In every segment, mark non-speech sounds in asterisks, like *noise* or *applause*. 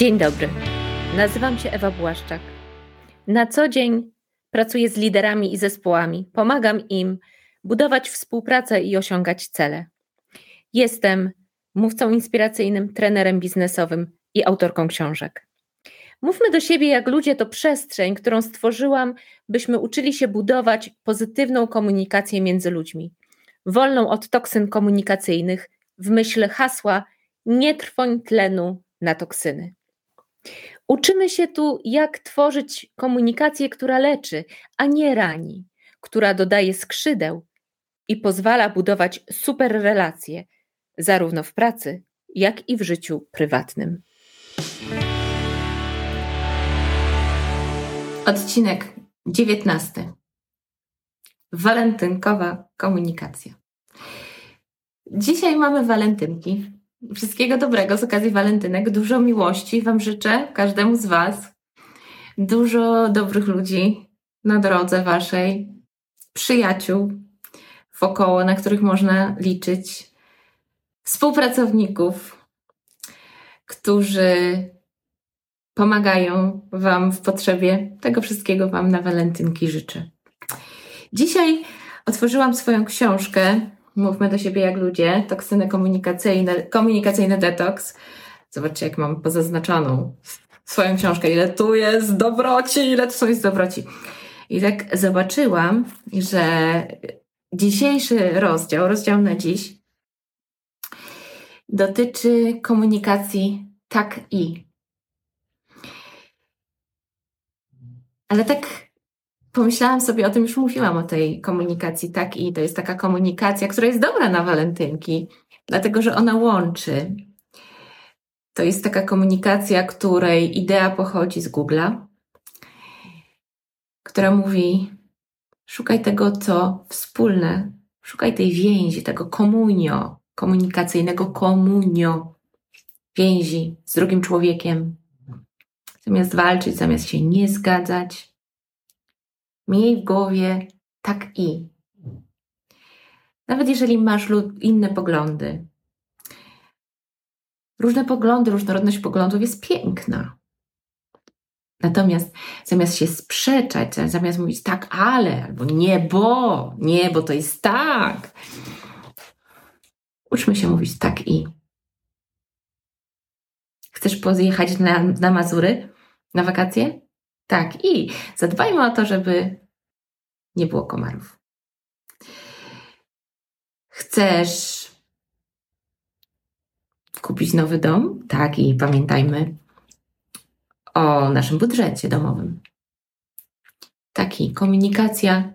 Dzień dobry. Nazywam się Ewa Błaszczak. Na co dzień pracuję z liderami i zespołami, pomagam im budować współpracę i osiągać cele. Jestem mówcą inspiracyjnym, trenerem biznesowym i autorką książek. Mówmy do siebie jak ludzie to przestrzeń, którą stworzyłam, byśmy uczyli się budować pozytywną komunikację między ludźmi, wolną od toksyn komunikacyjnych, w myśl hasła nie trwoń tlenu na toksyny. Uczymy się tu, jak tworzyć komunikację, która leczy, a nie rani, która dodaje skrzydeł i pozwala budować super relacje, zarówno w pracy, jak i w życiu prywatnym. Odcinek 19. Walentynkowa komunikacja. Dzisiaj mamy walentynki. Wszystkiego dobrego z okazji walentynek. Dużo miłości Wam życzę, każdemu z Was. Dużo dobrych ludzi na drodze Waszej, przyjaciół wokoło, na których można liczyć, współpracowników, którzy pomagają Wam w potrzebie. Tego wszystkiego Wam na walentynki życzę. Dzisiaj otworzyłam swoją książkę Mówmy do siebie jak ludzie, toksyny komunikacyjne, komunikacyjny detoks. Zobaczcie, jak mam pozaznaczoną swoją książkę, ile tu jest dobroci, ile tu są jest dobroci. I tak zobaczyłam, że dzisiejszy rozdział, rozdział na dziś, dotyczy komunikacji tak i. Ale tak pomyślałam sobie o tym, już mówiłam o tej komunikacji, tak, i to jest taka komunikacja, która jest dobra na walentynki, dlatego że ona łączy. To jest taka komunikacja, której idea pochodzi z Google'a, która mówi: szukaj tego, co wspólne, szukaj tej więzi, tego komunio, komunikacyjnego komunio, więzi z drugim człowiekiem. Zamiast walczyć, zamiast się nie zgadzać, Miej w głowie tak i. Nawet jeżeli masz inne poglądy. Różne poglądy, różnorodność poglądów jest piękna. Natomiast zamiast się sprzeczać, zamiast mówić tak, ale, albo nie, bo, nie, bo to jest tak, uczmy się mówić tak i. Chcesz pojechać na, na Mazury na wakacje? Tak, i zadbajmy o to, żeby nie było komarów. Chcesz kupić nowy dom? Tak, i pamiętajmy o naszym budżecie domowym. Taki komunikacja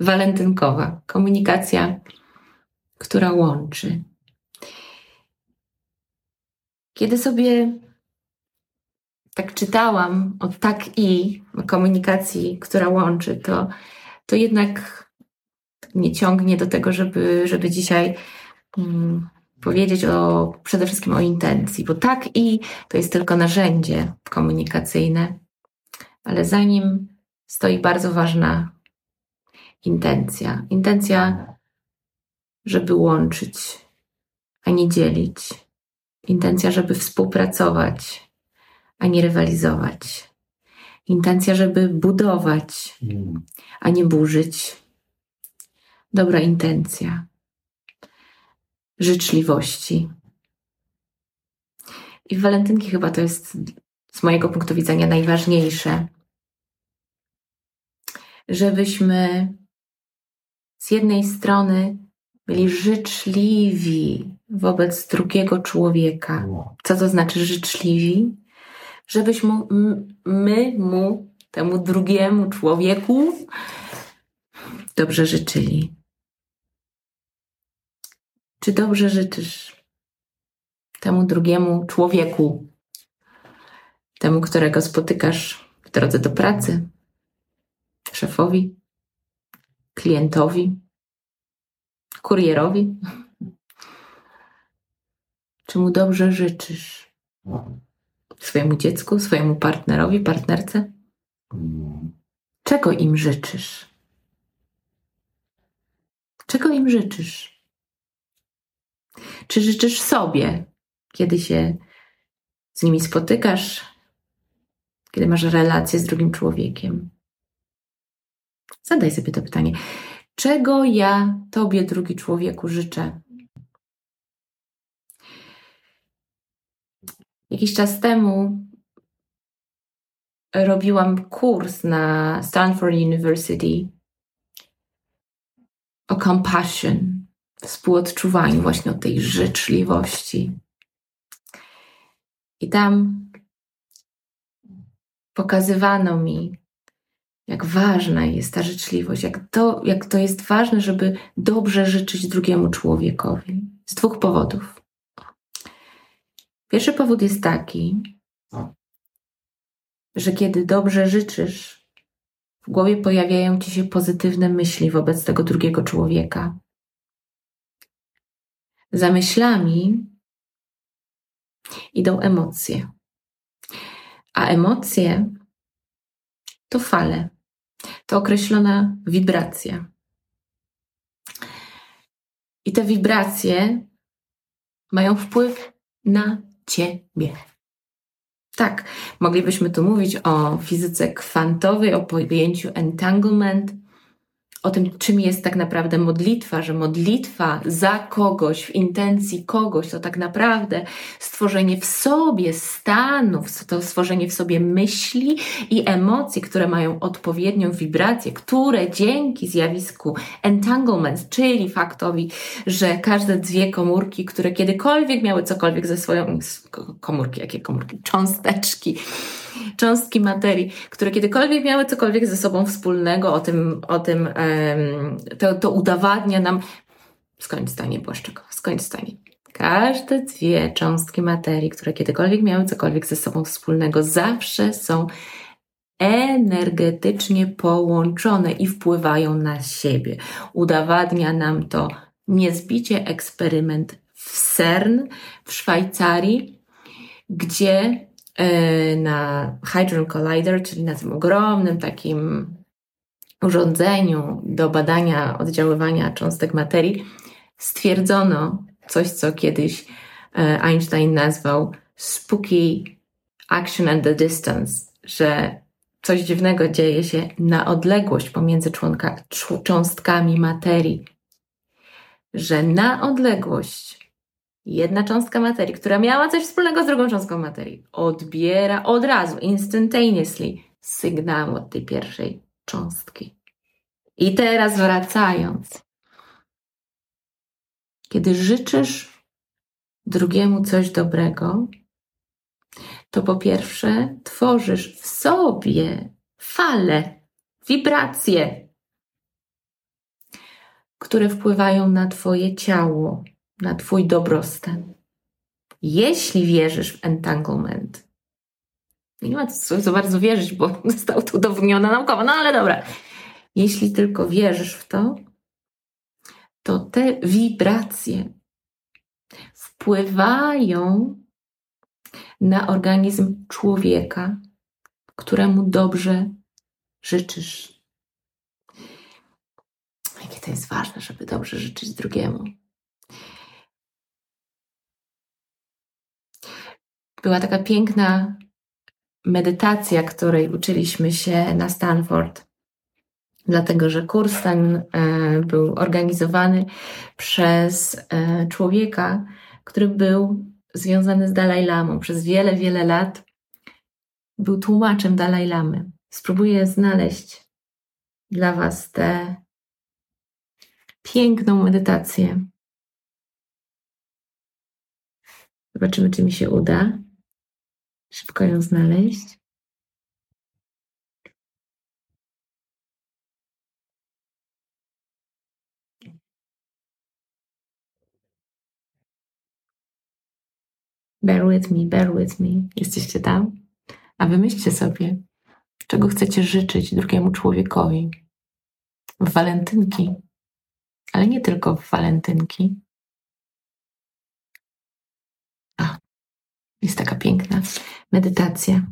walentynkowa, komunikacja, która łączy. Kiedy sobie tak czytałam o tak i komunikacji, która łączy, to, to jednak mnie ciągnie do tego, żeby, żeby dzisiaj um, powiedzieć o, przede wszystkim o intencji, bo tak i to jest tylko narzędzie komunikacyjne, ale za nim stoi bardzo ważna intencja. Intencja, żeby łączyć, a nie dzielić. Intencja, żeby współpracować, a nie rywalizować. Intencja, żeby budować, a nie burzyć. Dobra intencja. Życzliwości. I w walentynki chyba to jest z mojego punktu widzenia najważniejsze. Żebyśmy z jednej strony byli życzliwi wobec drugiego człowieka. Co to znaczy życzliwi? Żebyśmy my mu, temu drugiemu człowieku, dobrze życzyli. Czy dobrze życzysz temu drugiemu człowieku, temu, którego spotykasz w drodze do pracy, szefowi, klientowi, kurierowi? Czy mu dobrze życzysz? Swojemu dziecku, swojemu partnerowi, partnerce? Czego im życzysz? Czego im życzysz? Czy życzysz sobie, kiedy się z nimi spotykasz, kiedy masz relację z drugim człowiekiem. Zadaj sobie to pytanie. Czego ja Tobie, drugi człowieku, życzę? Jakiś czas temu robiłam kurs na Stanford University o compassion, współodczuwaniu, właśnie o tej życzliwości. I tam pokazywano mi, jak ważna jest ta życzliwość, jak to, jak to jest ważne, żeby dobrze życzyć drugiemu człowiekowi. Z dwóch powodów. Pierwszy powód jest taki, że kiedy dobrze życzysz, w głowie pojawiają ci się pozytywne myśli wobec tego drugiego człowieka. Za myślami idą emocje. A emocje to fale, to określona wibracja. I te wibracje mają wpływ na ciebie. Tak, moglibyśmy tu mówić o fizyce kwantowej, o pojęciu entanglement, o tym, czym jest tak naprawdę modlitwa, że modlitwa za kogoś, w intencji kogoś, to tak naprawdę stworzenie w sobie stanów, to stworzenie w sobie myśli i emocji, które mają odpowiednią wibrację, które dzięki zjawisku entanglement, czyli faktowi, że każde dwie komórki, które kiedykolwiek miały cokolwiek ze swoją, komórki, jakie komórki, cząsteczki, cząstki materii, które kiedykolwiek miały cokolwiek ze sobą wspólnego, o tym, o tym to, to udowadnia nam, skończ stanie Błaszczykowa, skończ stanie. Każde dwie cząstki materii, które kiedykolwiek miały cokolwiek ze sobą wspólnego, zawsze są energetycznie połączone i wpływają na siebie. Udowadnia nam to niezbicie eksperyment w CERN w Szwajcarii, gdzie na Hadron Collider, czyli na tym ogromnym takim urządzeniu do badania oddziaływania cząstek materii, stwierdzono coś, co kiedyś e, Einstein nazwał spooky action at the distance, że coś dziwnego dzieje się na odległość pomiędzy członka, cząstkami materii, że na odległość jedna cząstka materii, która miała coś wspólnego z drugą cząstką materii, odbiera od razu, instantaneously, sygnał od tej pierwszej cząstki. I teraz wracając, kiedy życzysz drugiemu coś dobrego, to po pierwsze tworzysz w sobie fale, wibracje, które wpływają na Twoje ciało, na Twój dobrostan. Jeśli wierzysz w entanglement, nie ma co za bardzo wierzyć, bo *laughs* zostało to udowodnione naukowo, no ale dobra. Jeśli tylko wierzysz w to, to te wibracje wpływają na organizm człowieka, któremu dobrze życzysz. Jakie to jest ważne, żeby dobrze życzyć drugiemu. Była taka piękna medytacja, której uczyliśmy się na Stanford. Dlatego, że kurs ten e, był organizowany przez e, człowieka, który był związany z Dalaj Lamą. Przez wiele, wiele lat był tłumaczem Dalaj Lamy. Spróbuję znaleźć dla Was tę piękną medytację. Zobaczymy, czy mi się uda szybko ją znaleźć. Bear with me, bear with me. Jesteście tam? A wymyślcie sobie, czego chcecie życzyć drugiemu człowiekowi. W walentynki, ale nie tylko w walentynki. A, jest taka piękna medytacja.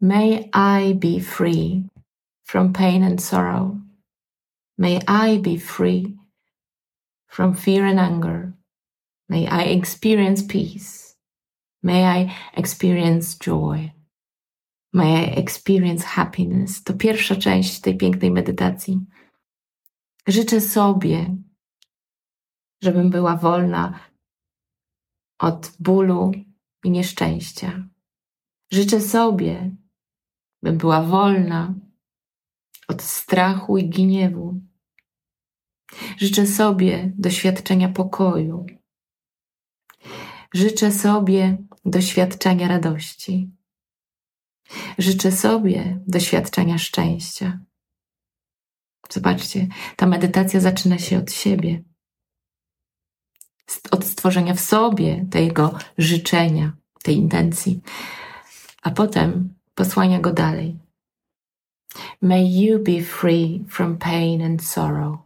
May I be free from pain and sorrow. May I be free from fear and anger. May I experience peace. May I experience joy. May I experience happiness. To pierwsza część tej pięknej medytacji. Życzę sobie, żebym była wolna od bólu i nieszczęścia. Życzę sobie, bym była wolna od strachu i gniewu. Życzę sobie doświadczenia pokoju. Życzę sobie doświadczenia radości. Życzę sobie doświadczenia szczęścia. Zobaczcie, ta medytacja zaczyna się od siebie, od stworzenia w sobie tego życzenia, tej intencji, a potem posłania go dalej. May you be free from pain and sorrow.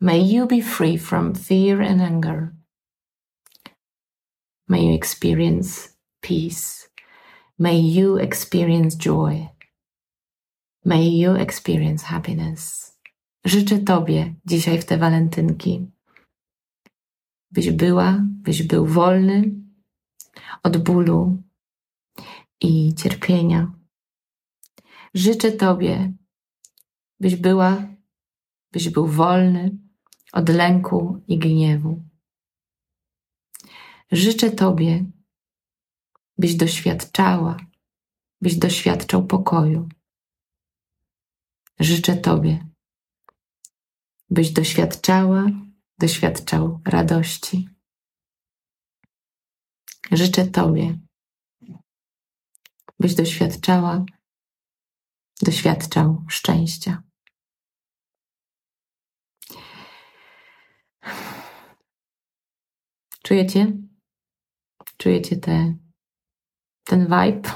May you be free from fear and anger. May you experience peace. May you experience joy. May you experience happiness. Życzę Tobie dzisiaj w te walentynki, byś była, byś był wolny od bólu i cierpienia. Życzę Tobie, byś była, byś był wolny od lęku i gniewu. Życzę Tobie, byś doświadczała, byś doświadczał pokoju. Życzę Tobie, byś doświadczała, doświadczał radości. Życzę Tobie, byś doświadczała, doświadczał szczęścia. Czujecie? Czujecie te, ten vibe?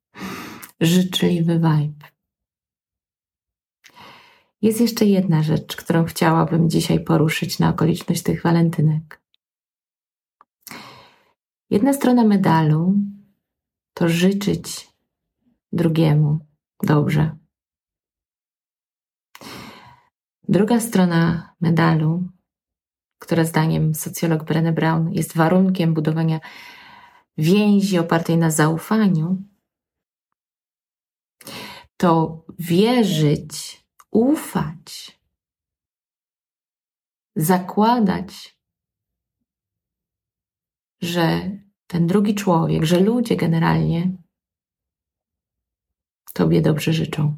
*laughs* Życzliwy vibe. Jest jeszcze jedna rzecz, którą chciałabym dzisiaj poruszyć na okoliczność tych walentynek. Jedna strona medalu to życzyć drugiemu dobrze. Druga strona medalu, która zdaniem socjolog Brené Brown jest warunkiem budowania więzi opartej na zaufaniu, to wierzyć ufać, zakładać, że ten drugi człowiek, że ludzie generalnie Tobie dobrze życzą.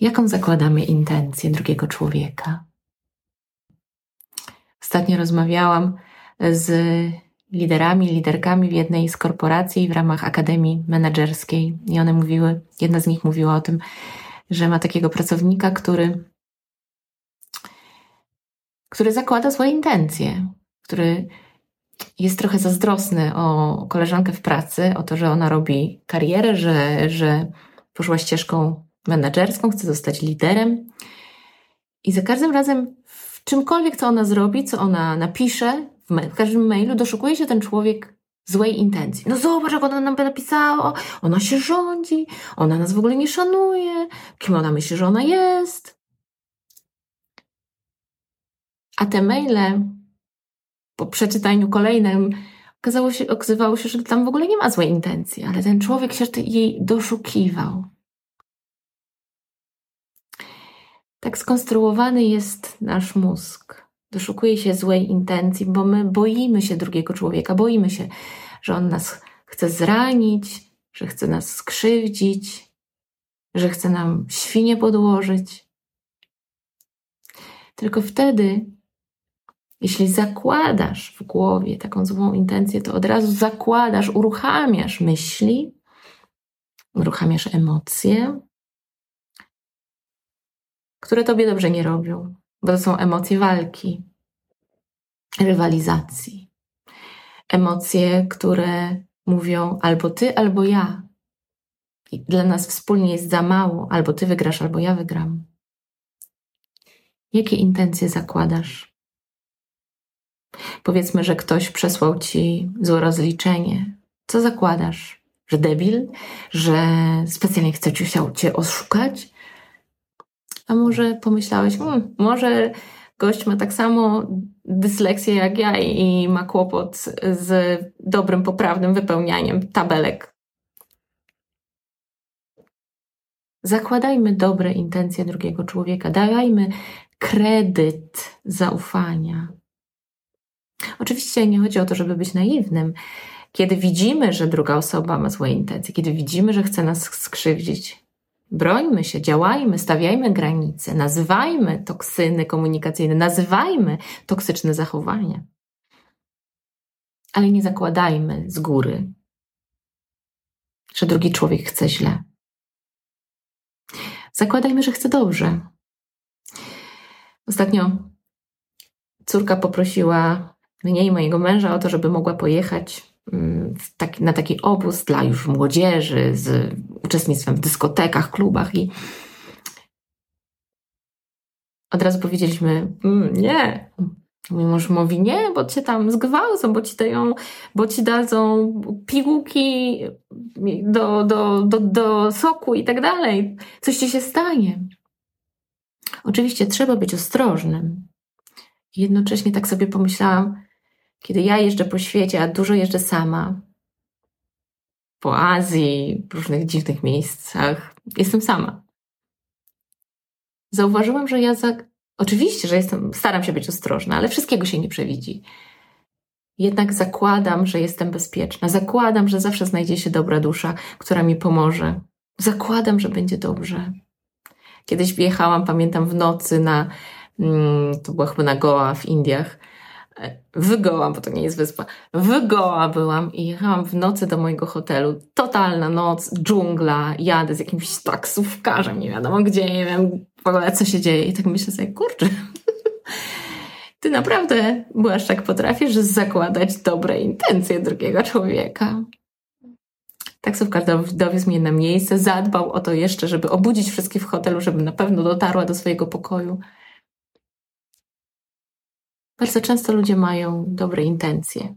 Jaką zakładamy intencję drugiego człowieka? Ostatnio rozmawiałam z liderami, liderkami w jednej z korporacji w ramach Akademii Menedżerskiej i one mówiły, jedna z nich mówiła o tym, że ma takiego pracownika, który, który zakłada swoje intencje, który jest trochę zazdrosny o koleżankę w pracy, o to, że ona robi karierę, że, że poszła ścieżką menedżerską, chce zostać liderem. I za każdym razem, w czymkolwiek, co ona zrobi, co ona napisze, w, każdym mailu doszukuje się ten człowiek złej intencji. No zobacz, jak ona nam napisała, ona się rządzi, ona nas w ogóle nie szanuje, kim ona myśli, że ona jest. A te maile po przeczytaniu kolejnym okazało się, okazywało się, że tam w ogóle nie ma złej intencji, ale ten człowiek się jej doszukiwał. Tak skonstruowany jest nasz mózg doszukuje się złej intencji, bo my boimy się drugiego człowieka, boimy się, że on nas chce zranić, że chce nas skrzywdzić, że chce nam świnie podłożyć. Tylko wtedy, jeśli zakładasz w głowie taką złą intencję, to od razu zakładasz, uruchamiasz myśli, uruchamiasz emocje, które tobie dobrze nie robią bo to są emocje walki, rywalizacji. Emocje, które mówią albo ty, albo ja. I dla nas wspólnie jest za mało, albo ty wygrasz, albo ja wygram. Jakie intencje zakładasz? Powiedzmy, że ktoś przesłał ci złe rozliczenie. Co zakładasz? Że debil? Że specjalnie chce cię oszukać? A może pomyślałeś, hmm, może gość ma tak samo dysleksję jak ja i ma kłopot z dobrym, poprawnym wypełnianiem tabelek. Zakładajmy dobre intencje drugiego człowieka, dajmy kredyt zaufania. Oczywiście nie chodzi o to, żeby być naiwnym. Kiedy widzimy, że druga osoba ma złe intencje, kiedy widzimy, że chce nas skrzywdzić, brońmy się, działajmy, stawiajmy granice, nazywajmy toksyny komunikacyjne, nazywajmy toksyczne zachowania. Ale nie zakładajmy z góry, że drugi człowiek chce źle. Zakładajmy, że chce dobrze. Ostatnio córka poprosiła mnie i mojego męża o to, żeby mogła pojechać na taki obóz dla już młodzieży z uczestnictwem w dyskotekach, klubach i od razu powiedzieliśmy mm, nie. Mój mąż mówi nie, bo cię tam zgwałcą, bo ci dają, bo ci dadzą pigułki do, do, do, do soku i tak dalej. Coś ci się stanie. Oczywiście trzeba być ostrożnym. Jednocześnie tak sobie pomyślałam, kiedy ja jeżdżę po świecie, a dużo jeżdżę sama, po Azji, w różnych dziwnych miejscach, jestem sama. Zauważyłam, że ja za... oczywiście, że jestem, staram się być ostrożna, ale wszystkiego się nie przewidzi. Jednak zakładam, że jestem bezpieczna. Zakładam, że zawsze znajdzie się dobra dusza, która mi pomoże. Zakładam, że będzie dobrze. Kiedyś wjechałam, pamiętam, w nocy na, mm, to była chyba na Goa w Indiach, w Goa, bo to nie jest wyspa, w Goa byłam i jechałam w nocy do mojego hotelu. Totalna noc, dżungla, jadę z jakimś taksówkarzem, nie wiadomo gdzie, nie wiem w ogóle co się dzieje. I tak myślę sobie, kurczę, *laughs* ty naprawdę, byłaś tak potrafisz zakładać dobre intencje drugiego człowieka. Taksówkarz dowiózł mnie na miejsce, zadbał o to jeszcze, żeby obudzić wszystkich w hotelu, żeby na pewno dotarła do swojego pokoju. Bardzo często ludzie mają dobre intencje,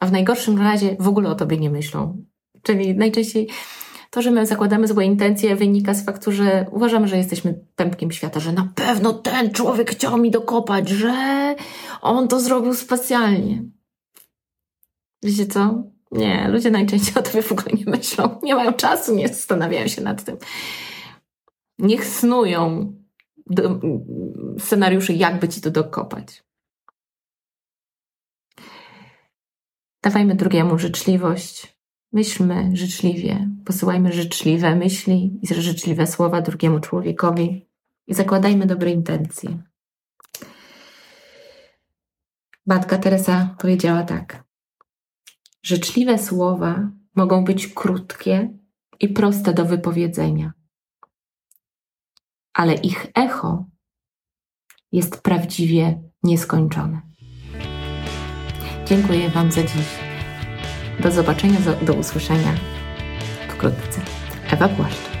a w najgorszym razie w ogóle o tobie nie myślą. Czyli najczęściej to, że my zakładamy złe intencje, wynika z faktu, że uważamy, że jesteśmy pępkiem świata, że na pewno ten człowiek chciał mi dokopać, że on to zrobił specjalnie. Wiecie co? Nie, ludzie najczęściej o tobie w ogóle nie myślą. Nie mają czasu, nie zastanawiają się nad tym. Niech snują do, scenariusze, jakby ci to dokopać. Dawajmy drugiemu życzliwość. Myślmy życzliwie, posyłajmy życzliwe myśli i życzliwe słowa drugiemu człowiekowi i zakładajmy dobre intencje. Matka Teresa powiedziała tak: Życzliwe słowa mogą być krótkie i proste do wypowiedzenia, ale ich echo jest prawdziwie nieskończone. Dziękuję Wam za dziś. Do zobaczenia, do usłyszenia wkrótce. Ewa Płaszcz.